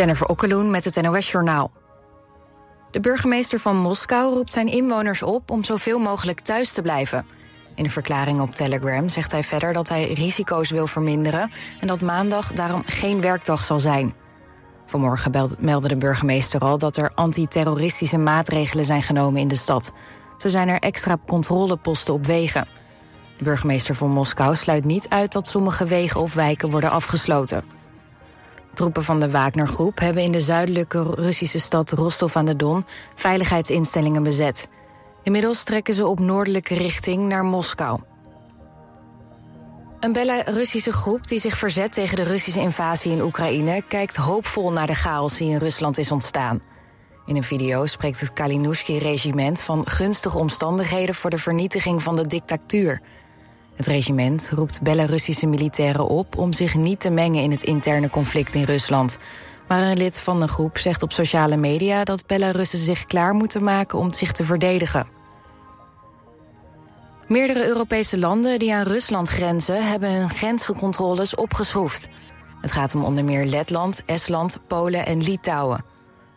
Jennifer Okkeloen met het NOS Journaal. De burgemeester van Moskou roept zijn inwoners op om zoveel mogelijk thuis te blijven. In een verklaring op Telegram zegt hij verder dat hij risico's wil verminderen en dat maandag daarom geen werkdag zal zijn. Vanmorgen meldde de burgemeester al dat er antiterroristische maatregelen zijn genomen in de stad. Zo zijn er extra controleposten op wegen. De burgemeester van Moskou sluit niet uit dat sommige wegen of wijken worden afgesloten. Troepen van de Wagner-groep hebben in de zuidelijke Russische stad Rostov aan de Don veiligheidsinstellingen bezet. Inmiddels trekken ze op noordelijke richting naar Moskou. Een Belarussische groep die zich verzet tegen de Russische invasie in Oekraïne kijkt hoopvol naar de chaos die in Rusland is ontstaan. In een video spreekt het Kalinowski-regiment van gunstige omstandigheden voor de vernietiging van de dictatuur. Het regiment roept Belarussische militairen op om zich niet te mengen in het interne conflict in Rusland. Maar een lid van de groep zegt op sociale media dat Belarussen zich klaar moeten maken om zich te verdedigen. Meerdere Europese landen die aan Rusland grenzen hebben hun grenscontroles opgeschroefd. Het gaat om onder meer Letland, Estland, Polen en Litouwen.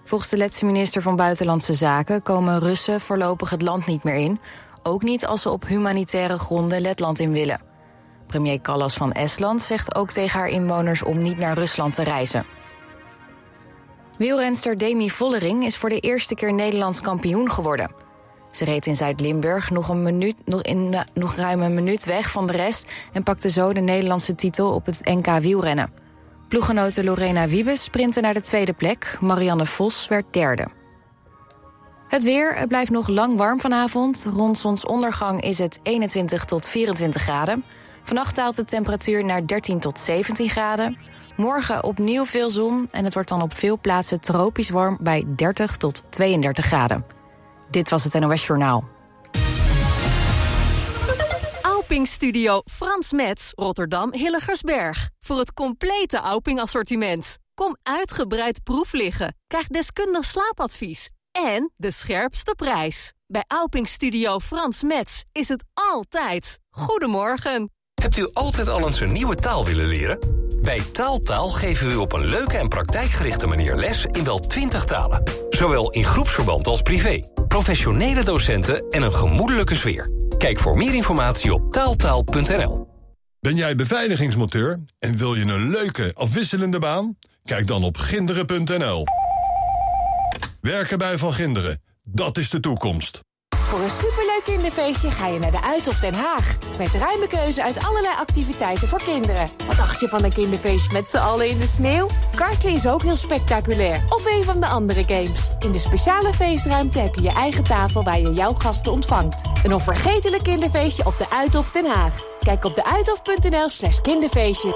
Volgens de Letse minister van Buitenlandse Zaken komen Russen voorlopig het land niet meer in, ook niet als ze op humanitaire gronden Letland in willen. Premier Callas van Estland zegt ook tegen haar inwoners om niet naar Rusland te reizen. Wielrenster Demi Vollering is voor de eerste keer Nederlands kampioen geworden. Ze reed in Zuid-Limburg nog, een minuut, nog, in, nog ruim een minuut weg van de rest... en pakte zo de Nederlandse titel op het NK wielrennen. Ploeggenote Lorena Wiebes sprintte naar de tweede plek. Marianne Vos werd derde. Het weer, het blijft nog lang warm vanavond. Rond zonsondergang is het 21 tot 24 graden. Vannacht daalt de temperatuur naar 13 tot 17 graden. Morgen opnieuw veel zon en het wordt dan op veel plaatsen tropisch warm bij 30 tot 32 graden. Dit was het NOS Journaal. Auping Studio Frans Metz, Rotterdam Hilligersberg. Voor het complete Auping assortiment. Kom uitgebreid proef liggen. Krijg deskundig slaapadvies en de scherpste prijs. Bij Alping Studio Frans Metz is het altijd. Goedemorgen. Hebt u altijd al eens een nieuwe taal willen leren? Bij Taaltaal geven we u op een leuke en praktijkgerichte manier les in wel 20 talen. Zowel in groepsverband als privé. Professionele docenten en een gemoedelijke sfeer. Kijk voor meer informatie op taaltaal.nl. Ben jij beveiligingsmonteur en wil je een leuke, afwisselende baan? Kijk dan op ginderen.nl. Werken bij Van Ginderen, dat is de toekomst. Voor een superleuk kinderfeestje ga je naar de Uithof Den Haag. Met ruime keuze uit allerlei activiteiten voor kinderen. Wat dacht je van een kinderfeestje met z'n allen in de sneeuw? Karten is ook heel spectaculair. Of een van de andere games. In de speciale feestruimte heb je je eigen tafel waar je jouw gasten ontvangt. Een onvergetelijk kinderfeestje op de Uithof Den Haag. Kijk op de slash kinderfeestje.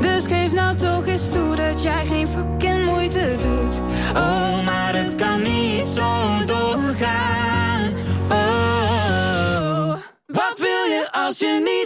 Dus geef nou toch eens toe dat jij geen fucking moeite doet. Oh, maar het kan niet zo doorgaan. Oh, wat wil je als je niet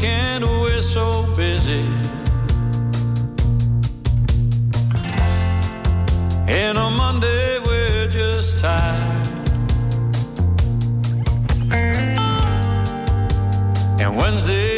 weekend, we're so busy. And on Monday, we're just tired. And Wednesday,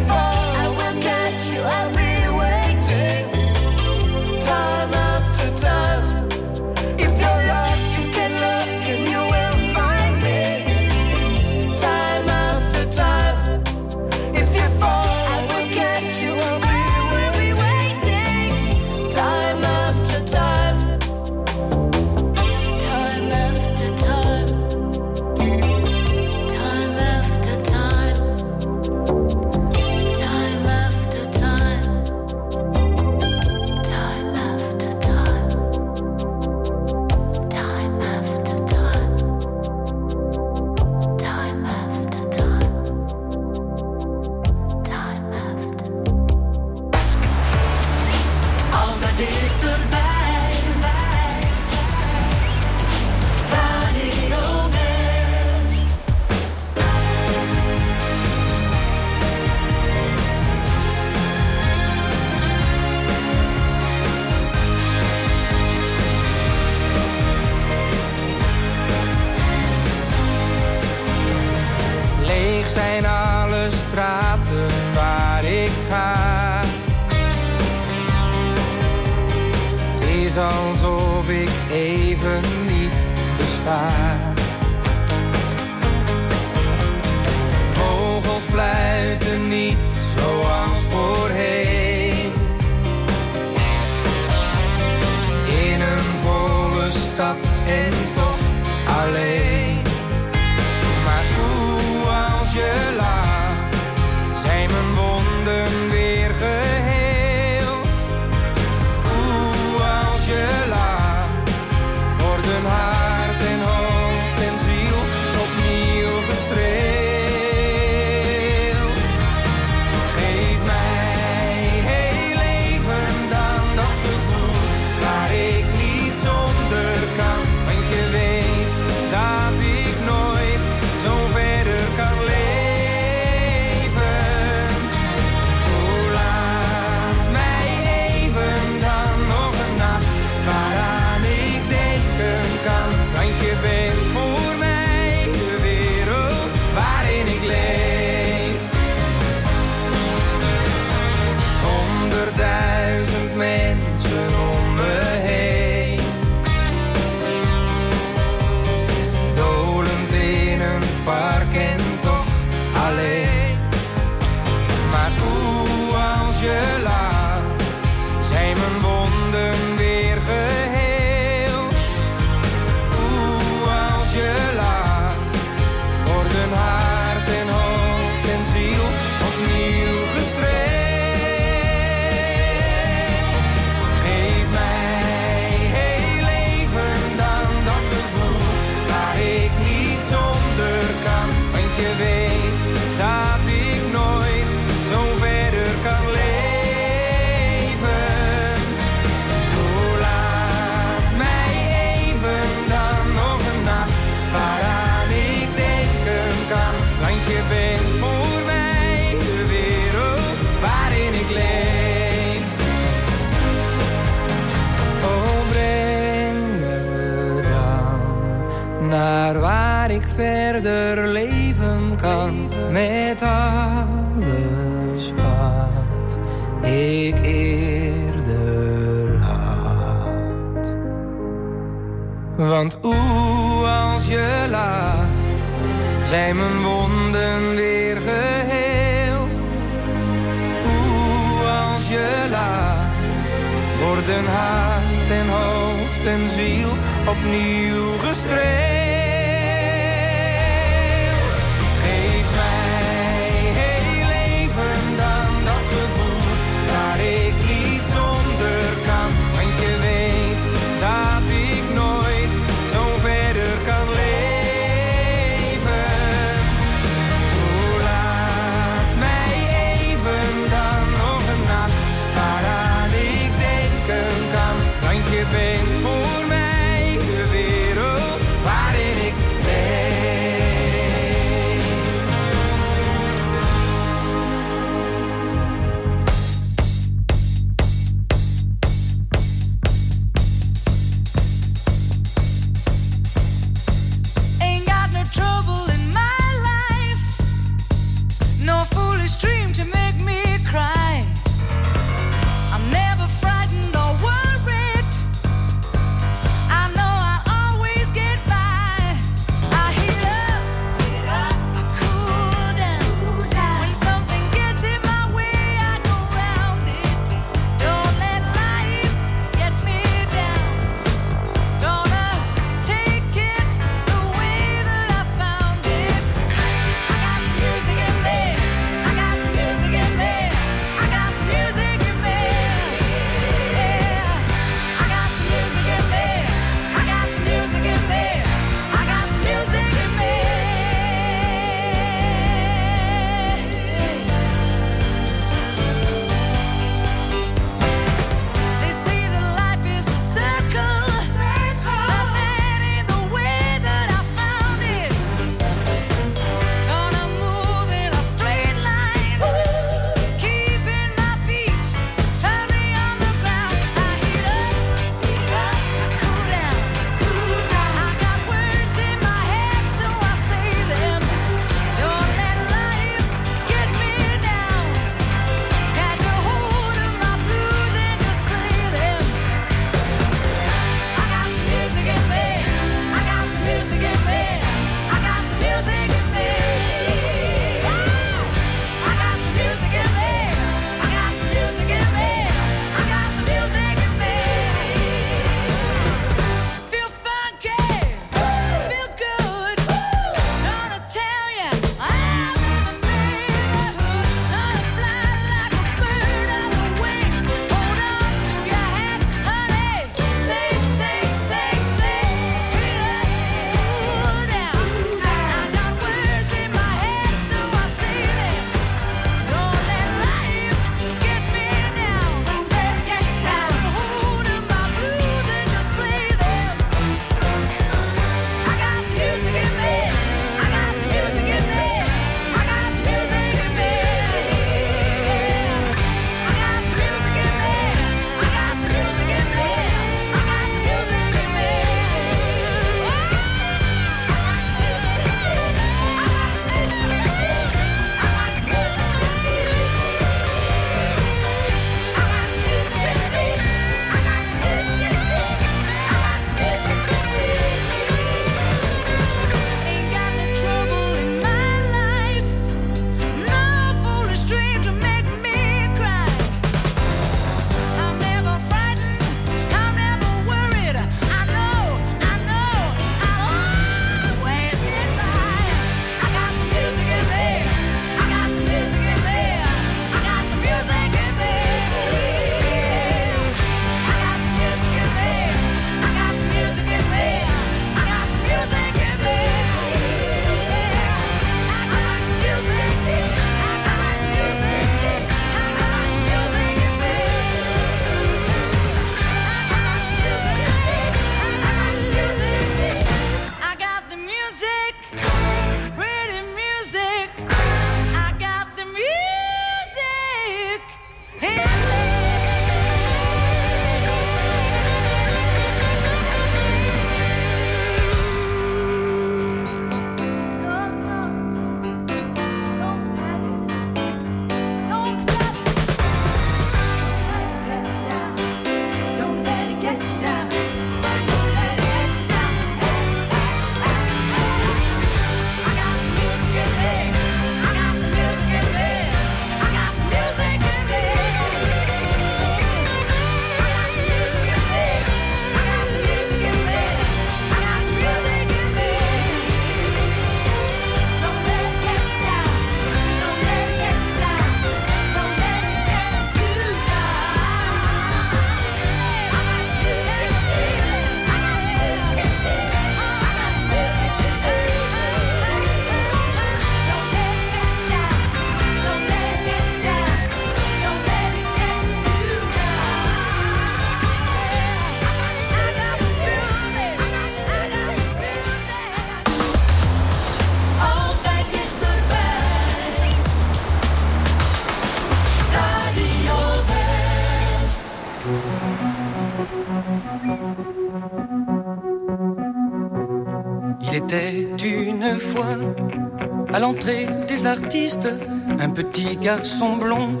Un petit garçon blond,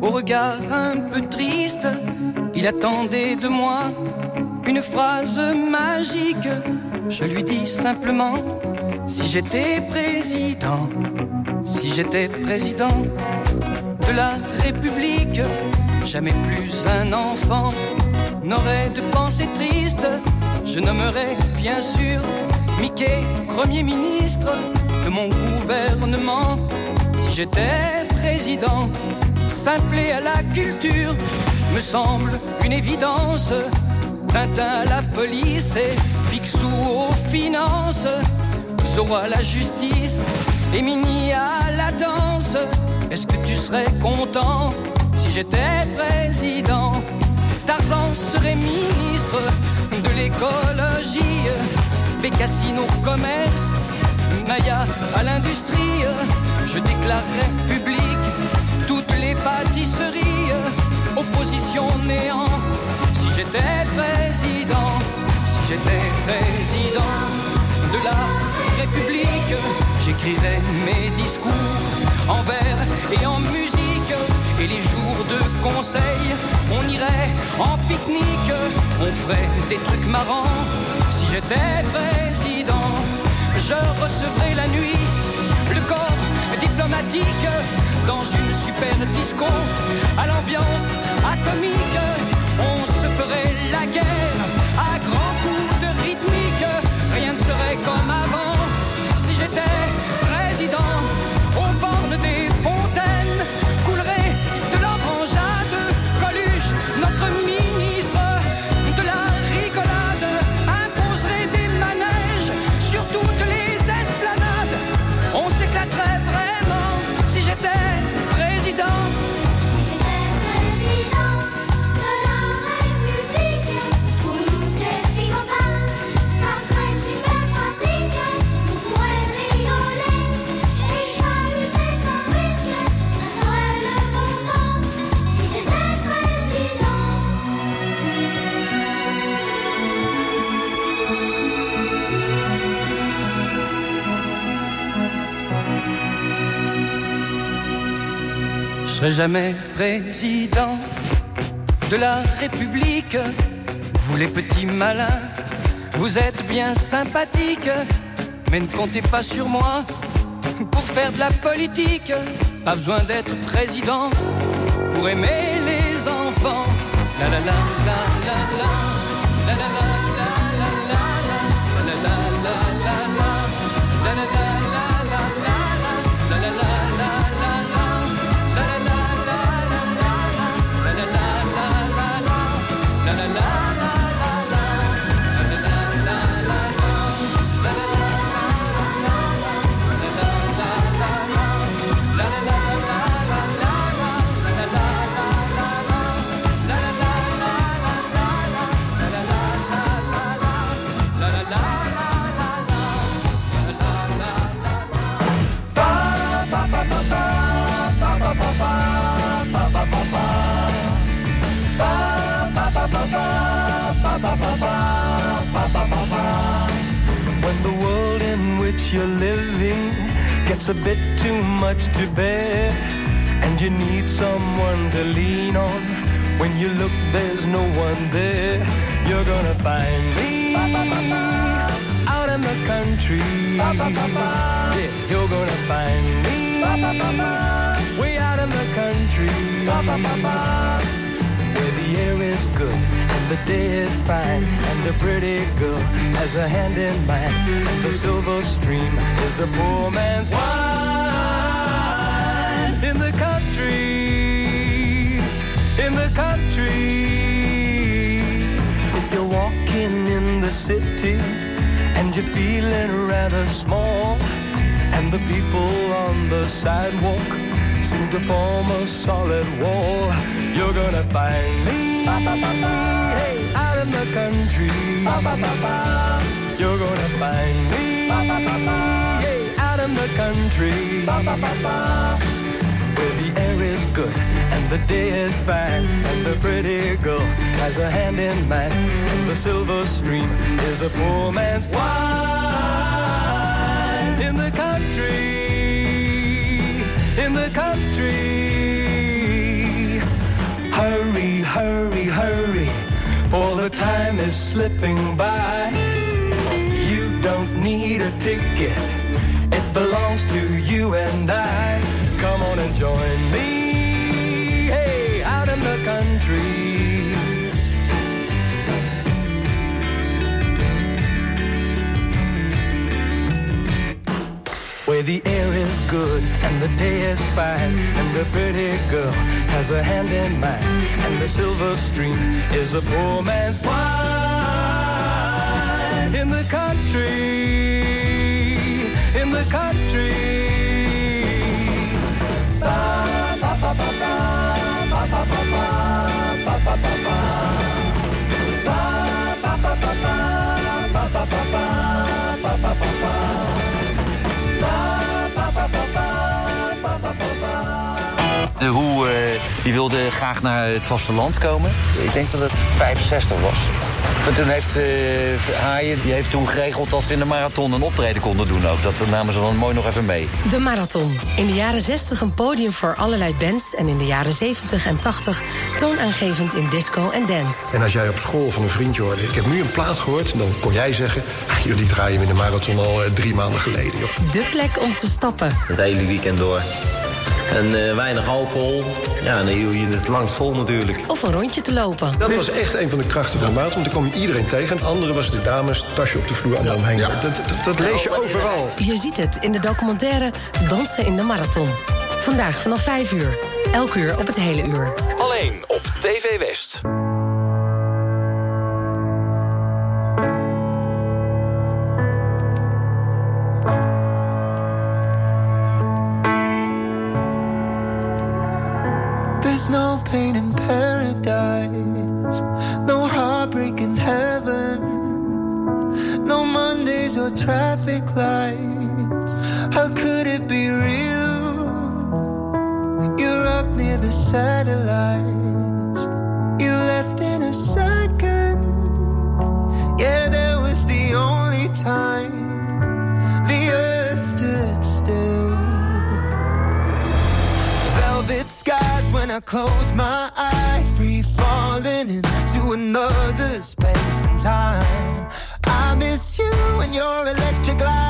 au regard un peu triste, il attendait de moi une phrase magique. Je lui dis simplement, si j'étais président, si j'étais président de la République, jamais plus un enfant n'aurait de pensée triste. Je nommerais bien sûr Mickey Premier ministre mon gouvernement. Si j'étais président, simple et à la culture, me semble une évidence. Tintin à la police et Picsou aux finances. Zorro à la justice et Mini à la danse. Est-ce que tu serais content si j'étais président? Tarzan serait ministre de l'écologie, Bécassine au commerce, Maya à l'industrie. Je déclarerais public toutes les pâtisseries, opposition néant. Si j'étais président, si j'étais président de la République, j'écrirais mes discours en vers et en musique. Et les jours de conseil, on irait en pique-nique, on ferait des trucs marrants. Si j'étais président, je recevrais la nuit le corps diplomatique dans une super disco à l'ambiance atomique. On se ferait la guerre à grands coups de rythmique. Rien ne serait comme avant si j'étais président. Serai jamais président de la République. Vous les petits malins, vous êtes bien sympathiques, mais ne comptez pas sur moi pour faire de la politique. Pas besoin d'être président pour aimer les enfants. La la la la la la la la la which you're living gets a bit too much to bear, and you need someone to lean on, when you look, there's no one there. You're gonna find me out in the country. Yeah, you're gonna find me way out in the country air is good and the day is fine and the pretty girl has a hand in mine. And the silver stream is the poor man's wine. In the country in the country. If you're walking in the city and you're feeling rather small and the people on the sidewalk to form a solid wall. You're gonna find me out in the country. You're gonna find me out in the country. Where the air is good and the day is fine and the pretty girl has a hand in mine and the silver stream is a poor man's wine in the country in the country. Time is slipping by. You don't need a ticket, it belongs to you and I. Come on and join me, hey, out in the country. Where the air is good and the day is fine And the pretty girl has a hand in mine And the silver stream is a poor man's wine. In the country, in the country. Ba, ba, ba, hoe eh, die wilde graag naar het vasteland komen. Ik denk dat het 65 was. En toen heeft uh, Haaien die heeft toen geregeld dat ze in de marathon een optreden konden doen ook. Dat namen ze dan mooi nog even mee. De Marathon. In de jaren 60 een podium voor allerlei bands... en in de jaren 70 en 80 toonaangevend in disco en dance. En als jij op school van een vriendje hoorde... ik heb nu een plaat gehoord, dan kon jij zeggen... Ah, jullie draaien in de marathon al eh, drie maanden geleden. Joh. De plek om te stappen. Het hele weekend door. En eh, weinig alcohol. Ja, dan hield je het langst vol natuurlijk. Of een rondje te lopen. Dat was echt een van de krachten van de marathon. Want dan kom je iedereen tegen. En het andere was de dames, tasje op de vloer aan de omheen. Dat, dat, dat lees je overal. Je ziet het in de documentaire Dansen in de Marathon. Vandaag vanaf 5 uur. Elk uur op het hele uur. Alleen op TV West. cleaning when I close my eyes, free falling into another space and time. I miss you and your electric light.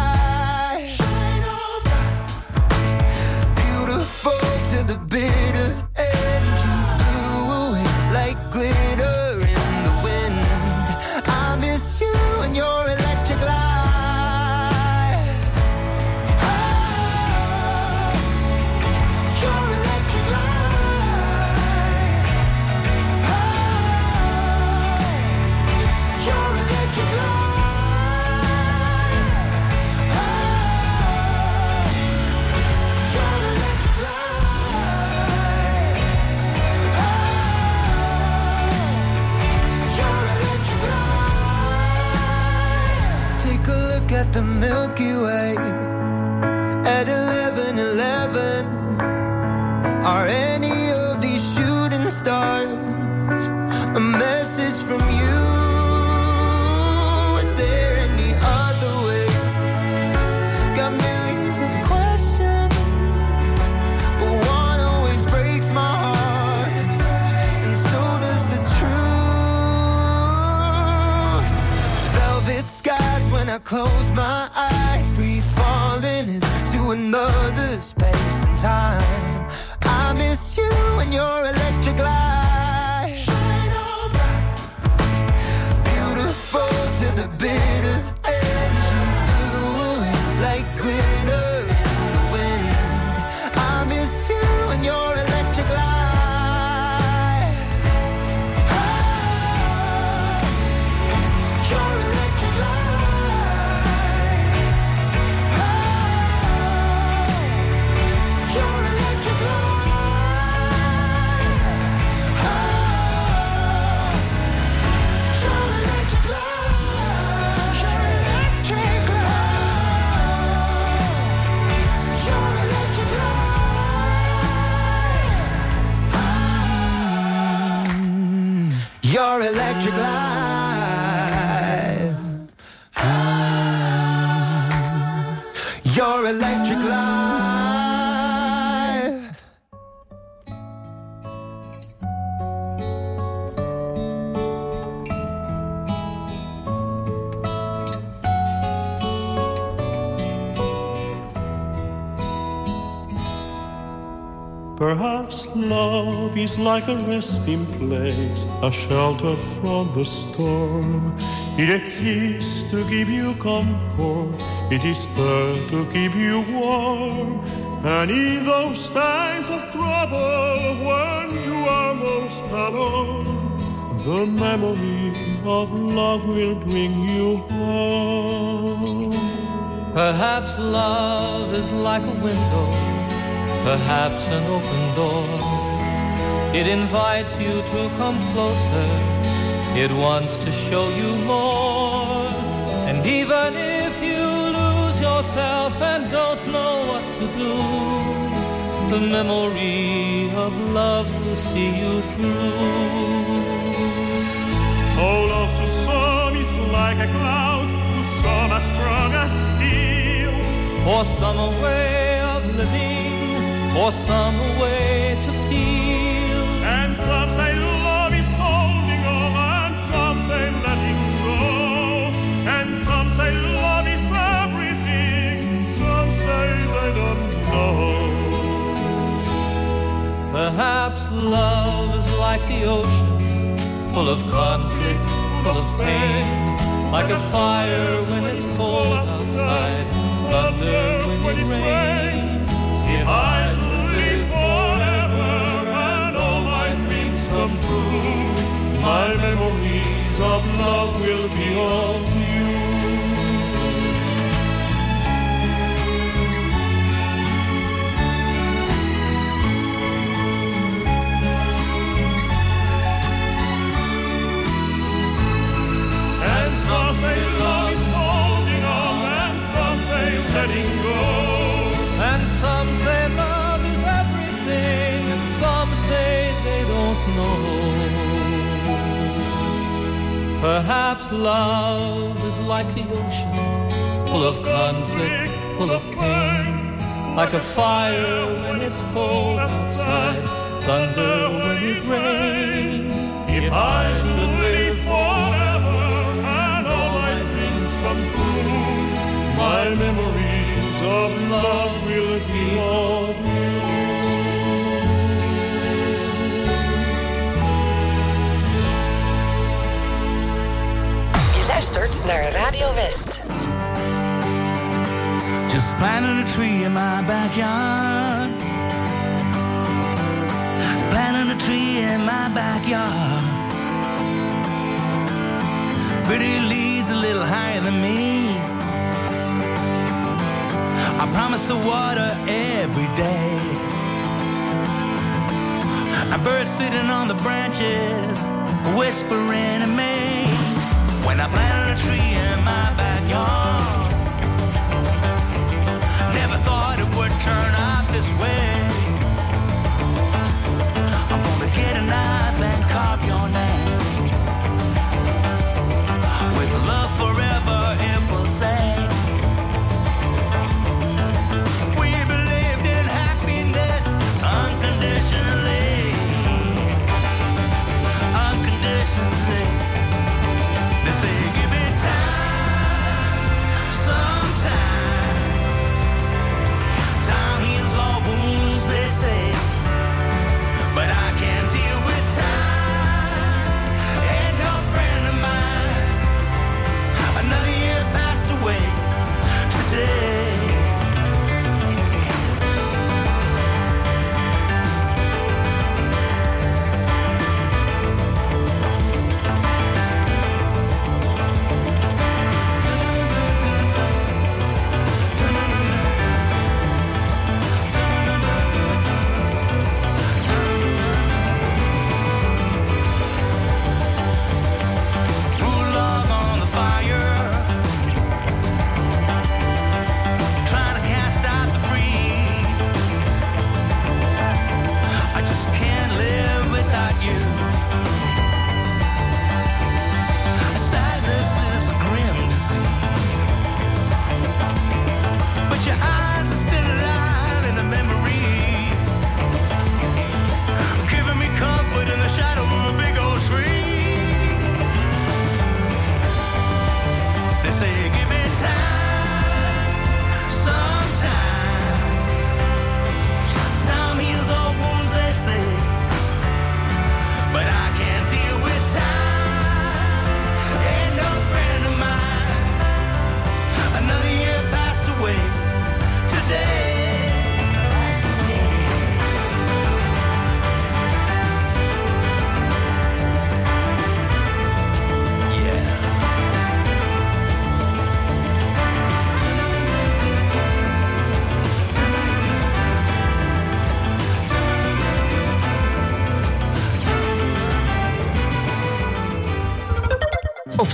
glad is like a resting place, a shelter from the storm. It exists to give you comfort, it is there to keep you warm. And in those times of trouble, when you are most alone, the memory of love will bring you home. Perhaps love is like a window, perhaps an open door. It invites you to come closer, it wants to show you more. And even if you lose yourself and don't know what to do, the memory of love will see you through. Oh, love to some is like a cloud, to some as strong as steel. For some a way of living, for some a way to feel. Perhaps love is like the ocean, full of conflict, full of pain. Like a fire when it's the ocean, full of conflict, full of pain. Like a fire when it's cold outside, thunder when it rains. If I should live forever and all my dreams come true, my memories of love luistert naar Radio West. Just planting a tree in my backyard. Planting a tree in my backyard. Pretty leaves a little higher than me. I promise to water every day. A bird sitting on the branches, whispering to me. When I in backyard. Never thought it would turn out this way.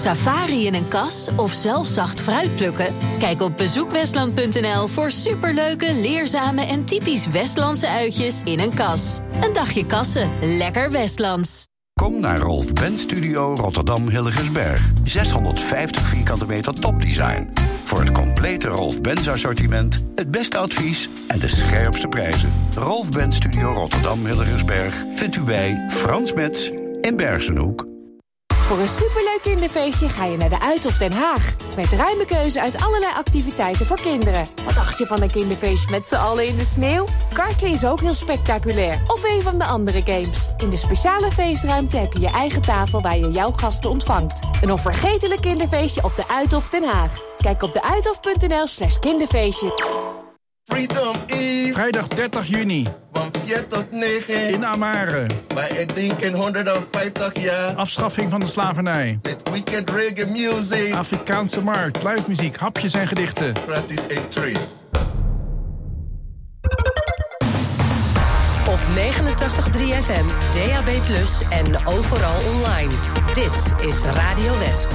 Safari in een kas of zelf zacht fruit plukken? Kijk op bezoekwestland.nl voor superleuke, leerzame en typisch Westlandse uitjes in een kas. Een dagje kassen, lekker Westlands. Kom naar Rolf Benz Studio Rotterdam Hilligensberg. 650 vierkante meter topdesign. Voor het complete Rolf Benz assortiment, het beste advies en de scherpste prijzen. Rolf Benz Studio Rotterdam Hilligensberg vindt u bij Frans Metz in Bergenhoek. Voor een superleuk kinderfeestje ga je naar de Uithof Den Haag. Met ruime keuze uit allerlei activiteiten voor kinderen. Wat dacht je van een kinderfeestje met z'n allen in de sneeuw? Karten is ook heel spectaculair. Of een van de andere games. In de speciale feestruimte heb je je eigen tafel waar je jouw gasten ontvangt. Een onvergetelijk kinderfeestje op de Uithof Den Haag. Kijk op deuithof.nl slash kinderfeestje. Freedom Eve. Vrijdag 30 juni. Van 4 tot 9. In Amare. Bij ik denk in 150 jaar. Afschaffing van de slavernij. Met wicked reggae music. Afrikaanse markt, live muziek, hapjes en gedichten. Gratis entry. Op 89.3 FM, DAB+, en overal online. Dit is Radio West.